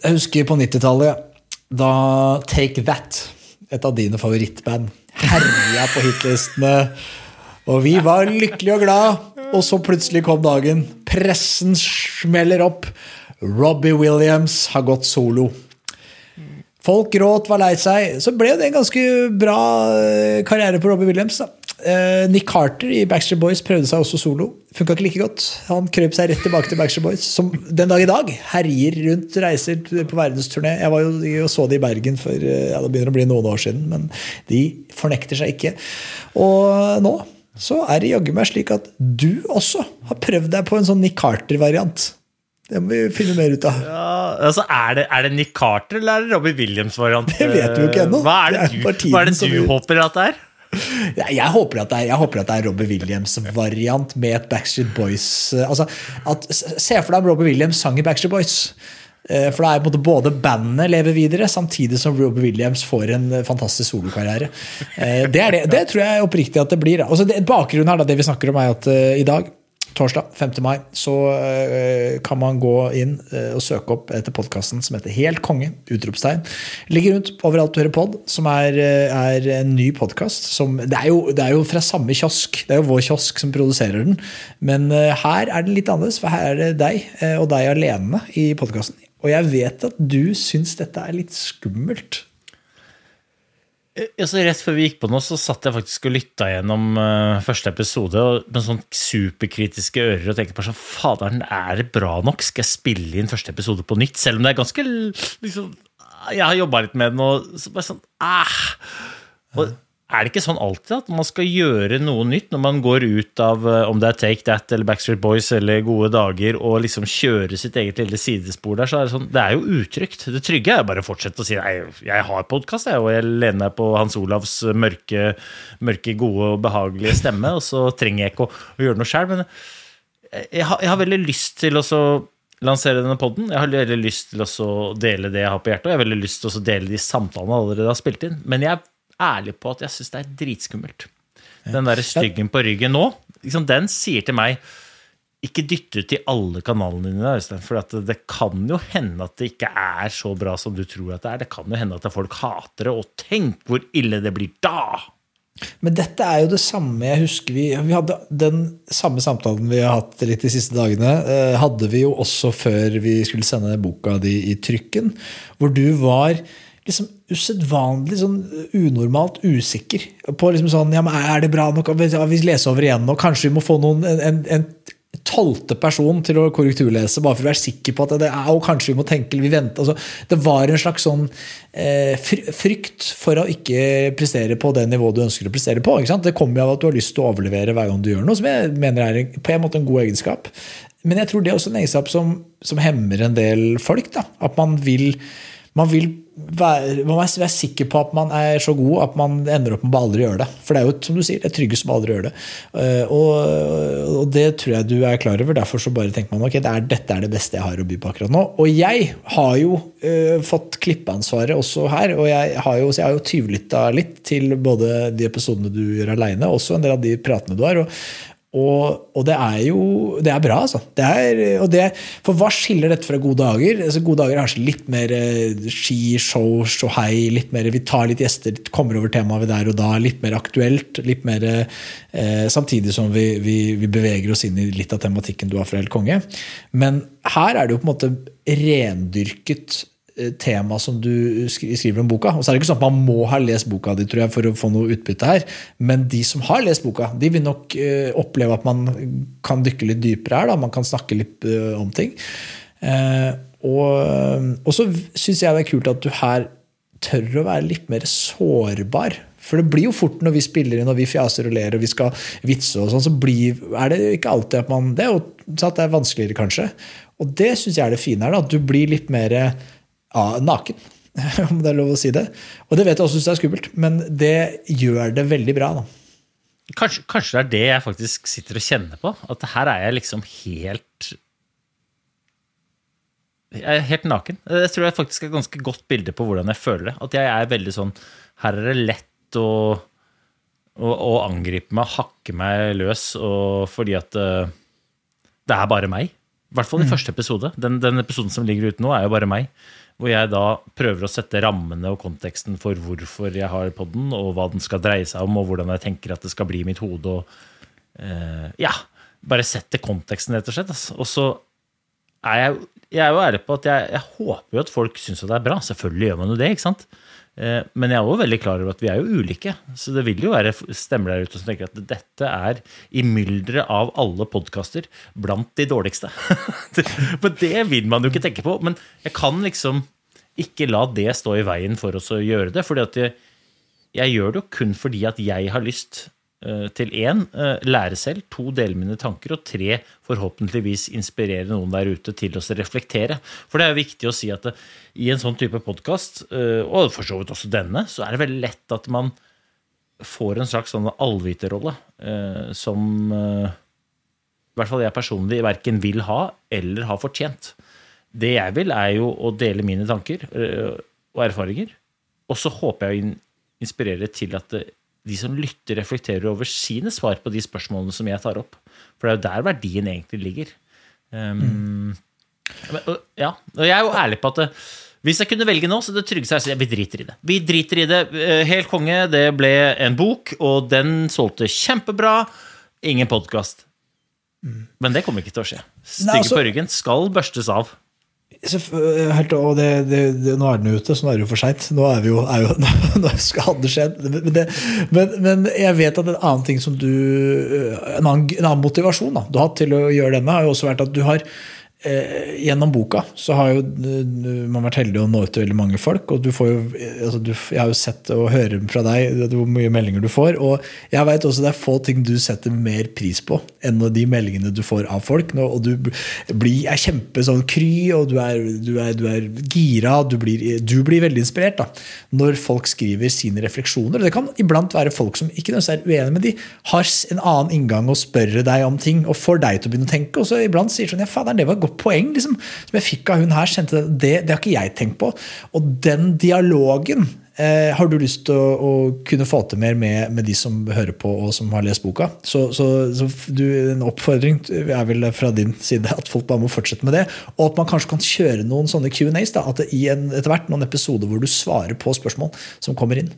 Jeg husker på 90-tallet, da Take That, et av dine favorittband, herja på hitlistene. Og vi var lykkelige og glad, og så plutselig kom dagen. Pressen smeller opp. Robbie Williams har gått solo. Folk gråt, var lei seg. Så ble det en ganske bra eh, karriere på Robbie Williams. da. Eh, Nick Carter i Backstreet Boys prøvde seg også solo. Funka ikke like godt. Han krøp seg rett tilbake til Backstreet Boys, som den dag i dag herjer rundt, reiser på verdensturné. Jeg var jo og så det i Bergen for eh, ja, det begynner å bli noen år siden, men de fornekter seg ikke. Og nå så er det jaggu meg slik at du også har prøvd deg på en sånn Nick Carter-variant. Det må vi finne mer ut av. Ja, altså er, det, er det Nick Carter eller er det Robbie Williams-variant? Det vet vi jo ikke ennå. Hva er det Det er du, hva er det du håper at det er? Jeg håper at det er, håper er Robbie Williams-variant med et Backstreet Boys eh, altså, at, Se for deg om Robbie Williams sang i Backstreet Boys. Eh, For da er på en måte både bandet lever videre, samtidig som Robbie Williams får en eh, fantastisk solokarriere. Det, det, det tror jeg oppriktig at det blir. Altså, det, bakgrunnen her, da, det vi snakker om, er at uh, i dag Torsdag 5. mai så eh, kan man gå inn eh, og søke opp etter podkasten som heter Helt konge! utropstegn. Ligger rundt overalt du hører pod, som er, eh, er en ny podkast. Det, er jo- det er jo fra samme kiosk. Det er jo vår kiosk som produserer den. Men her er den litt annerledes, for her er det deg og deg alene i podkasten. Og jeg vet at du syns dette er litt skummelt. Så rett før vi gikk på nå, så satt jeg faktisk og lytta gjennom uh, første episode og med sånn superkritiske ører og tenkte bare sånn Faderen, er det bra nok? Skal jeg spille inn første episode på nytt? Selv om det er ganske liksom, Jeg har jobba litt med den, og så bare sånn ah. Og er det ikke sånn alltid at man skal gjøre noe nytt når man går ut av eh, om det er Take That eller Backstreet Boys eller Gode dager, og liksom kjøre sitt eget lille sidespor der, så er det sånn Det er jo utrygt. Det trygge er bare å fortsette å si nei, jeg har podkast, og jeg lener meg på Hans Olavs mørke, mørke, gode og behagelige stemme, og så trenger jeg ikke å, å gjøre noe sjøl. Men jeg har, jeg har veldig lyst til å lansere denne podden. Jeg har veldig lyst til å dele det jeg har på hjertet, og jeg har veldig lyst til å dele de samtalene jeg allerede har spilt inn. Men jeg er ærlig på at jeg syns det er dritskummelt. Den derre styggen på ryggen nå, liksom, den sier til meg ikke dytte ut i alle kanalene dine, Øystein. For at det kan jo hende at det ikke er så bra som du tror at det er. Det kan jo hende at folk hater det, og tenk hvor ille det blir da! Men dette er jo det samme jeg husker vi, vi hadde Den samme samtalen vi har hatt litt de siste dagene, eh, hadde vi jo også før vi skulle sende boka di i trykken. Hvor du var liksom usedvanlig sånn unormalt usikker på liksom sånn ja, men Er det bra nok? Vi leser over igjen, og kanskje vi må få noen, en, en tolvte person til å korrekturlese, bare for å være sikker på at det er Og kanskje vi må tenke eller vi venter. Altså, det var en slags sånn eh, frykt for å ikke prestere på det nivået du ønsker å prestere på. Det kommer jo av at du har lyst til å overlevere hver gang du gjør noe, som jeg mener er på en måte en god egenskap. Men jeg tror det er også en egenskap som, som hemmer en del folk. Da. At man vil, man vil være, man være sikker på at man er så god at man ender opp med å aldri gjøre det. For det er jo som du sier, det er tryggest med å aldri gjøre det. Eh, og, og, det tror jeg du er klar over. Derfor så bare tenker man ok, det er, dette er det beste jeg har å by på akkurat nå. Og jeg har jo uh, fått klippeansvaret også her. Og jeg har jo, så jo tyvlytta litt til både de episodene du gjør aleine, også en del av de pratene du har. Og, og, og, det er jo det er bra, altså. Det er, det, for hva skiller dette fra Gode dager? Altså, gode dager er kanskje litt mer eh, ski, show, ståhei. litt mer, Vi tar litt gjester, kommer over temaet der og da. Litt mer aktuelt. litt mer, eh, Samtidig som vi, vi, vi, beveger oss inn i litt av tematikken du har fra Helt konge. Men her er det jo på en måte rendyrket tema som du skriver om boka. Og så er det ikke sånn at Man må ha lest boka di tror jeg, for å få noe utbytte her, men de som har lest boka, de vil nok uh, oppleve at man kan dykke litt dypere her. Da. Man kan snakke litt uh, om ting. Og, og, så syns jeg det er kult at du her tør å være litt mer sårbar. For det blir jo fort når vi spiller inn og vi fjaser og ler og vi skal vitse, og sånn, så blir, er det ikke alltid at man Det er jo at det er vanskeligere, kanskje. Og det syns jeg er det fine her. da, At du blir litt mer naken. Om det er lov å si det. Og det vet jeg også syns er skummelt, men det gjør det veldig bra. da. Kanskje, kanskje, det er det jeg faktisk sitter og kjenner på. At her er jeg liksom helt Jeg er helt naken. Jeg tror jeg faktisk er et ganske godt bilde på hvordan jeg føler det. At jeg er veldig sånn Her er det lett å, å, å angripe meg, hakke meg løs, og fordi at uh, det er bare meg. I hvert fall i mm. første episode. Den, den episoden som ligger ute nå, er jo bare meg. Hvor jeg da prøver å sette rammene og konteksten for hvorfor jeg har podden, og hva den skal dreie seg om, og hvordan jeg tenker at det skal bli i mitt hode. Og, uh, ja, bare sette konteksten, rett og slett. Altså. Og så er jeg, jeg er jo ærlig på at jeg, jeg håper jo at folk syns det er bra. Selvfølgelig gjør man jo det. ikke sant? Eh, men jeg er også veldig klar over at vi er jo ulike. Så det vil jo være stemmer der ute som tenker at dette er i mylderet av alle podkaster blant de dårligste. Men det vil man jo ikke tenke på. Men jeg kan liksom ikke la det stå i veien for oss å gjøre det. at jeg, jeg gjør det jo kun fordi at jeg har lyst til én eh, lære selv, to dele mine tanker, og tre forhåpentligvis inspirere noen der ute til å reflektere. For det er jo viktig å si at det, i en sånn type podkast, eh, og for så vidt også denne, så er det veldig lett at man får en slags sånn allviterrolle som i hvert fall jeg personlig verken vil ha eller har fortjent. Det jeg vil, er jo å dele mine tanker og erfaringer. Og så håper jeg å inspirere til at de som lytter, reflekterer over sine svar på de spørsmålene som jeg tar opp. For det er jo der verdien egentlig ligger. Um, mm. ja, og jeg er jo ærlig på at det, hvis jeg kunne velge nå, så det tryggeste er så vi driter i det. Vi driter i det. Eh, helt konge. Det ble en bok, og den solgte kjempebra. Ingen podkast. Mm. Men det kommer ikke til å skje. Stygge altså, på ryggen skal børstes av. Eh, helt, og det, det, det, nå er den ute, så nå er det jo for seint. Nå, er jo, er jo, nå skal det skjedd. Men, men, men, jeg vet at en annen ting som du eh, En annen, en annen motivasjon da, du har hatt til å gjøre denne, har jo også vært at du har gjennom boka så har jo man vært heldig å nå ut til veldig mange folk. og du får jo, altså du, Jeg har jo sett og hører fra deg hvor mye meldinger du får. Og jeg vet også det er få ting du setter mer pris på enn de meldingene du får av folk. Og du blir, er kjempe sånn kry, og du er, du er, du er gira. Du blir, du blir, veldig inspirert da, når folk skriver sine refleksjoner. Det kan iblant være folk som ikke er uenige, med de har en annen inngang og spørre deg om ting og får deg til å begynne å tenke. Og så iblant sier sånn ja, faen, det var godt poeng liksom, som jeg fikk av hun her. Det, det har ikke jeg tenkt på. Og den dialogen eh, har du lyst til å, å, kunne få til mer med, med, de som hører på og som har lest boka. Så, så, så du, en oppfordring er vel fra din side at folk bare må fortsette med det. Og at man kanskje kan kjøre noen sånne Q&As. At i en, etter hvert noen episoder hvor du svarer på spørsmål som kommer inn.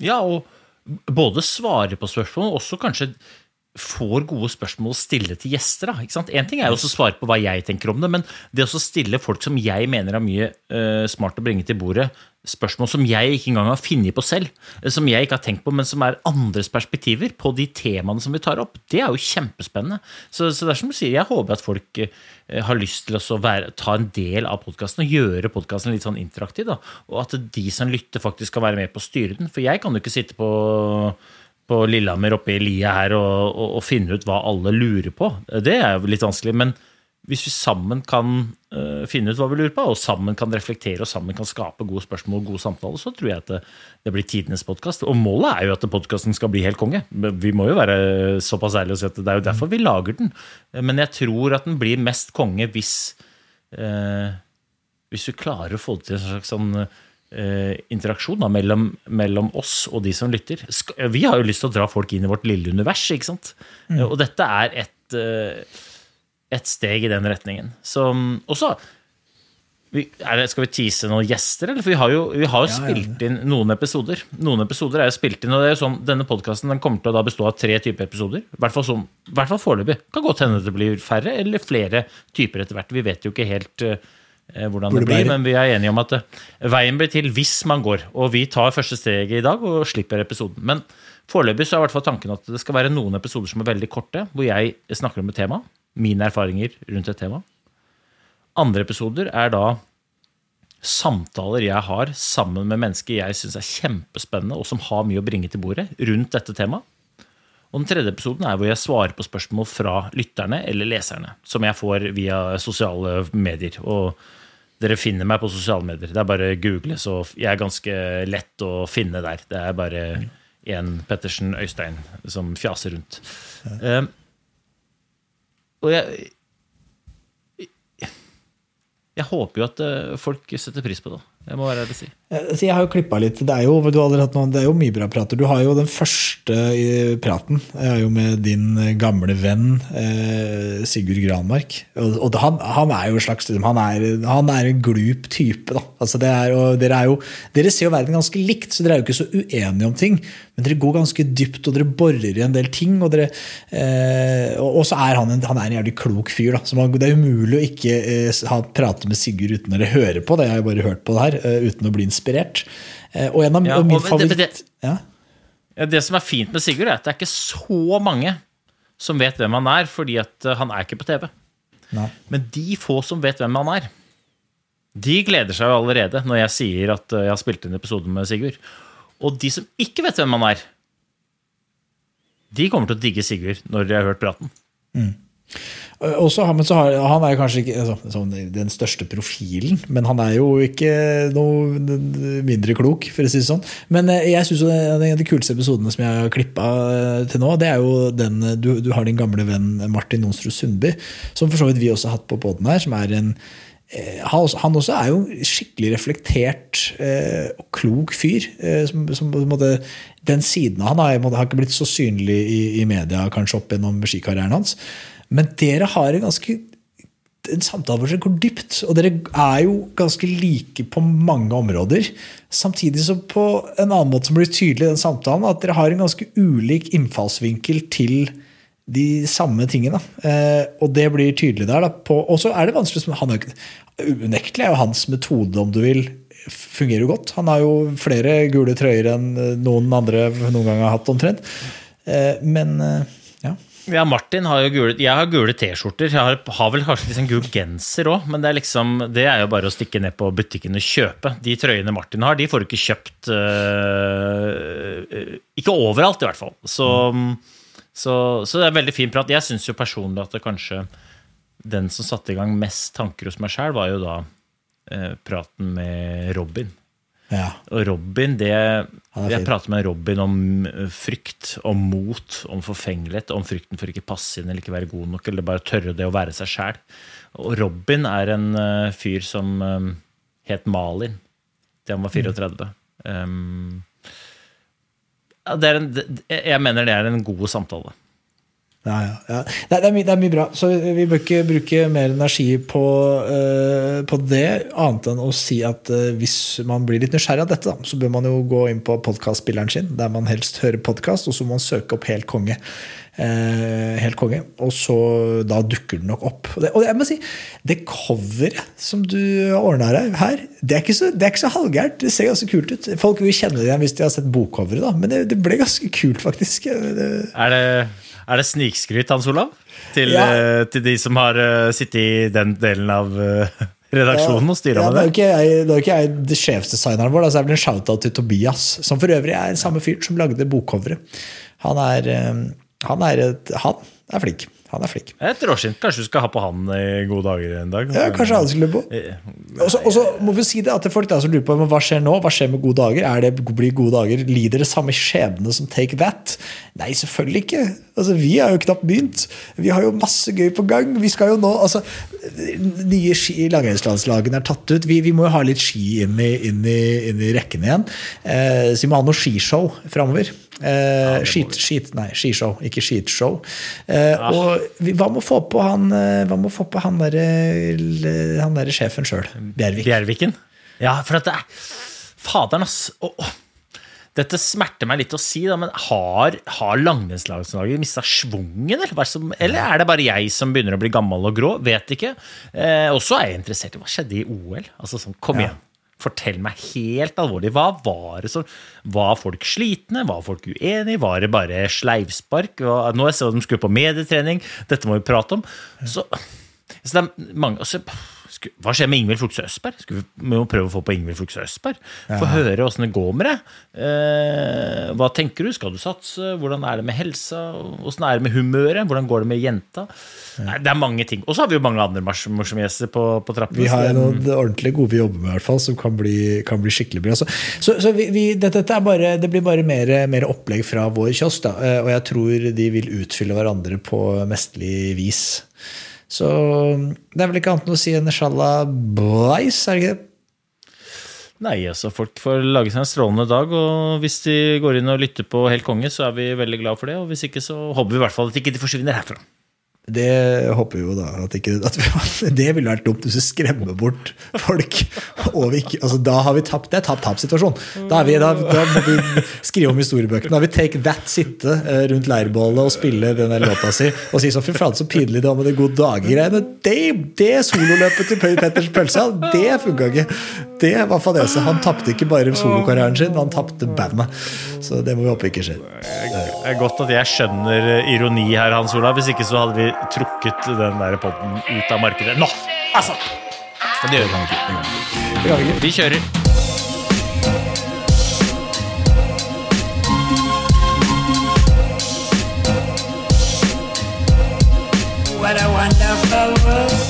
Ja, og både svare på spørsmål, og også kanskje får gode spørsmål å stille til gjester. Da? En ting er jo å svare på hva jeg tenker om det, men det å stille folk som jeg mener har mye uh, smart å bringe til bordet, spørsmål som jeg ikke engang har funnet på selv, eh, som jeg ikke har tenkt på, men som er andres perspektiver på de temaene som vi tar opp. Det er jo kjempespennende. Så, så det er som du sier, jeg håper at folk eh, har lyst til å være, ta en del av podkasten og gjøre podkasten litt sånn interaktiv. Da. Og at de som lytter, faktisk skal være med på å styre den. For jeg kan jo ikke sitte på på Lillehammer oppe i lia her og, og, og, finne ut hva alle lurer på. Det er jo litt vanskelig. Men hvis vi sammen kan uh, finne ut hva vi lurer på, og sammen kan reflektere og sammen kan skape gode spørsmål og gode samtaler, så tror jeg at det, det blir tidenes podkast. Og målet er jo at podkasten skal bli helt konge. Vi må jo være såpass ærlige og si at det er jo derfor vi lager den. Men jeg tror at den blir mest konge hvis uh, hvis du klarer å få det til en slags sånn interaksjon da, mellom, mellom, oss og de som lytter. Vi har jo lyst til å dra folk inn i vårt lille univers, ikke sant? Mm. Og dette er et, et steg i den retningen. Så, og så skal vi tease noen gjester, eller? For vi har jo, vi har jo ja, spilt inn noen episoder. Noen episoder er jo spilt inn, og det er jo sånn, Denne podkasten kommer til å bestå av tre typer episoder. I hvert fall, sånn, hvert fall foreløpig. Kan godt hende det blir færre eller flere typer etter hvert. Vi vet jo ikke helt Eh, hvordan det blir, men vi er enige om at eh, veien blir til hvis man går. Og vi tar første steget i dag og slipper episoden. Men foreløpig så er i hvert fall tanken at det skal være noen episoder som er veldig korte, hvor jeg snakker om et tema. Mine erfaringer rundt et tema. Andre episoder er da samtaler jeg har sammen med mennesker jeg syns er kjempespennende, og som har mye å bringe til bordet rundt dette temaet. Og den tredje episoden er hvor jeg svarer på spørsmål fra lytterne eller leserne, som jeg får via sosiale medier. Og dere finner meg på sosiale medier. Det er bare å google, så jeg er ganske lett å finne der. Det er bare én Pettersen Øystein som fjaser rundt. Ja. Um, og jeg Jeg håper jo at eh, folk setter pris på det. Jeg må være ærlig si. Altså, jeg har jo klippa litt. Det er jo, noen, det er jo, mye bra prater. Du har jo den første praten. Jeg er jo med din gamle venn eh, Sigurd Granmark. Og, og han, han, er jo en slags liksom, han er, han er en glup type. Da. Altså, er, dere, jo, dere, ser jo verden ganske likt, så dere er jo ikke så uenige om ting. Men dere går ganske dypt, og dere borer i en del ting. Og, dere, eh, og, så er han en, han er en jævlig klok fyr. Da. Så man, det er umulig å ikke eh, prate med Sigurd uten å høre på det. Jeg har jo bare hørt på det her. Eh, uten å bli inspirert. Eh, og en av ja, min favoritt det, det, ja. det, som er fint med Sigurd, er at det er ikke så mange som vet hvem han er, fordi eh, han er ikke på TV. Nei. Men de få som vet hvem han er, de gleder seg jo allerede når jeg sier at jeg har spilt inn episoden med Sigurd. Og de som ikke vet hvem han er, de kommer til å digge Sigurd når de har hørt praten. Mm. Også, men så har, Han er kanskje ikke altså, den største profilen, men han er jo ikke noe mindre klok, for å si det sånn. Men eh, jeg synes en av de kuleste episodene som jeg har klippa eh, til nå, det er jo den du, du har din gamle venn Martin Nonsrud Sundby, som for så vidt vi også har hatt på poden her. som er en eh, han også er jo skikkelig reflektert og klok fyr. som, som måte, Den siden av han har, har, ikke blitt så synlig i, i media kanskje opp gjennom skikarrieren hans. Men dere har en ganske en samtale hvor dere går dypt, og dere er jo ganske like på mange områder. Samtidig som på en annen måte som blir tydelig i den samtalen, at dere har en ganske ulik innfallsvinkel til de samme tingene. Eh, og det blir tydelig der. Og så er det vanskelig han er, Unektelig er jo hans metode, om du vil, fungerer jo godt. Han har jo flere gule trøyer enn noen andre noen gang har hatt, omtrent. Eh, men eh, ja, Martin har jo gule Jeg har gule T-skjorter. Jeg har, har, vel kanskje liksom gul genser òg, men det er, liksom, det er jo bare å stikke ned på butikken og kjøpe. De trøyene Martin har, de får du ikke kjøpt øh, Ikke overalt, i hvert fall. Så, så, så, det er veldig fin prat. Jeg syns jo personlig at det kanskje den som satte i gang mest tanker hos meg sjæl, var jo da uh, praten med Robin. Ja. Og Robin, det Jeg prater med Robin om eh, frykt, om mot, om forfengelighet, om frykten for ikke passe inn eller ikke være god nok, eller bare tørre det å være seg sjæl. Og Robin er en uh, fyr som um, het Malin til han var 34. Mm. Um, ja, en, jeg mener det er en god samtale. Ja, ja, ja. Det, er mye, det, er mye, bra. Så vi bør ikke bruke mer energi på, uh, på det, annet enn å si at uh, hvis man blir litt nysgjerrig av dette, da, så bør man jo gå inn på podkastspilleren sin, der man helst hører podkast, og så må man søke opp Helt konge. Uh, helt konge. Og så da dukker den nok opp. Og, det, og jeg må si, det coveret som du ordna deg her, det er ikke så, det så halvgærent. Det ser ganske kult ut. Folk vil kjenne det igjen hvis de har sett bokcoveret, da. Men det, det ble ganske kult, faktisk. Er det, er det snikskryt, Hans Olav? Til, Ja. eh, til de som har eh, sittet i den delen av eh, redaksjonen og styra Ja, med det det? det er jo ikke jeg det sjefsdesigneren vår, da, så er det en shout-out til Tobias, som for øvrig er samme fyr som lagde bokcoveret. Han er, han er, et, han er flink. Han er flink. Et råskinn. Kanskje du skal ha på han i gode dager en dag? Ja, kanskje han skulle på. Eh, Og så- må vi si det at folk der som lurer på hva skjer nå. Hva skjer med gode dager? Er det blir gode dager? Lider det samme skjebne som Take That? Nei, selvfølgelig ikke. Altså, Vi har jo knapt begynt. Vi har jo masse gøy på gang. Vi skal jo nå, altså, Nye ski langrennslandslagene er tatt ut. Vi, vi må jo ha litt ski inn i, inn i, inn i rekken igjen. Eh, så vi må ha noe skishow framover. Eh, skit, skit, nei, skishow, ikke skitshow. Eh, Og vi, hva med å få på han, eh, få på han derre han der sjefen sjøl? Bjervik. Bjerviken? Ja, for at det er Faderen, ass. Oh, oh. Dette smerter meg litt å si, da, men har, har langrennslaget mista schwungen? Eller, er som- eller er det bare jeg som begynner å bli gammel og grå? Vet ikke. Eh, og så er jeg interessert i hva skjedde i OL. Altså sånn, Kom igjen. Fortell meg helt alvorlig. Hva var det som Var folk slitne? Var folk uenige? Var det bare sleivspark? Nå jeg så de skulle på medietrening. Dette må vi prate om. Så, så det er mange altså, sku- Hva skjer med Ingvild Flugstad Østberg? Skal vi, må prøve å få på Ingvild Flugstad Østberg. Få høre åssen det går med det. Eh, hva tenker du? Skal du satse? Hvordan er det med helsa? Åssen er det med humøret? Hvordan går det med jenta? Nei, det er mange ting. Og så har vi jo mange andre mors- morsomme gjester på, på trappene. Vi har noen ordentlig gode vi jobber med, i hvert fall, som kan bli, kan bli skikkelig bra. Så, så, så vi, vi, dette, dette er bare, det blir bare mer, mer opplegg fra vår kiosk, da. Eh, og jeg tror de vil utfylle hverandre på mesterlig vis. Så det er vel ikke annet enn å si en inshallah blais, er det ikke det? Nei, altså folk får lage seg en strålende dag, og hvis de går inn og lytter på Helt konge, så er vi veldig glad for det. Og hvis ikke, så håper vi i hvert fall at de ikke forsvinner herfra. Det håper vi jo da. At ikke, at vi, det ville vært dumt hvis vi skremmer bort folk. Vi altså, da har vi tapt. Det er tap-tap-situasjon. Da, da, da må vi skrive om historiebøkene. Da har vi Take That sitte eh, rundt leirbålet og spille den der låta si og si sånn Fy faen, så pinlig det var med de gode dager-greiene. Det, det sololøpet til Petters pølse, det funka ikke. Det var fadese. Han tapte ikke bare solokarrieren sin, han tapte bandet. Så det må vi håpe ikke skjer. Det er godt at jeg skjønner ironi her, Hans Olav. Hvis ikke så hadde vi trukket den der podden ut av markedet nå. Altså! Men det gjør vi ikke. Vi kjører. What a wonderful world.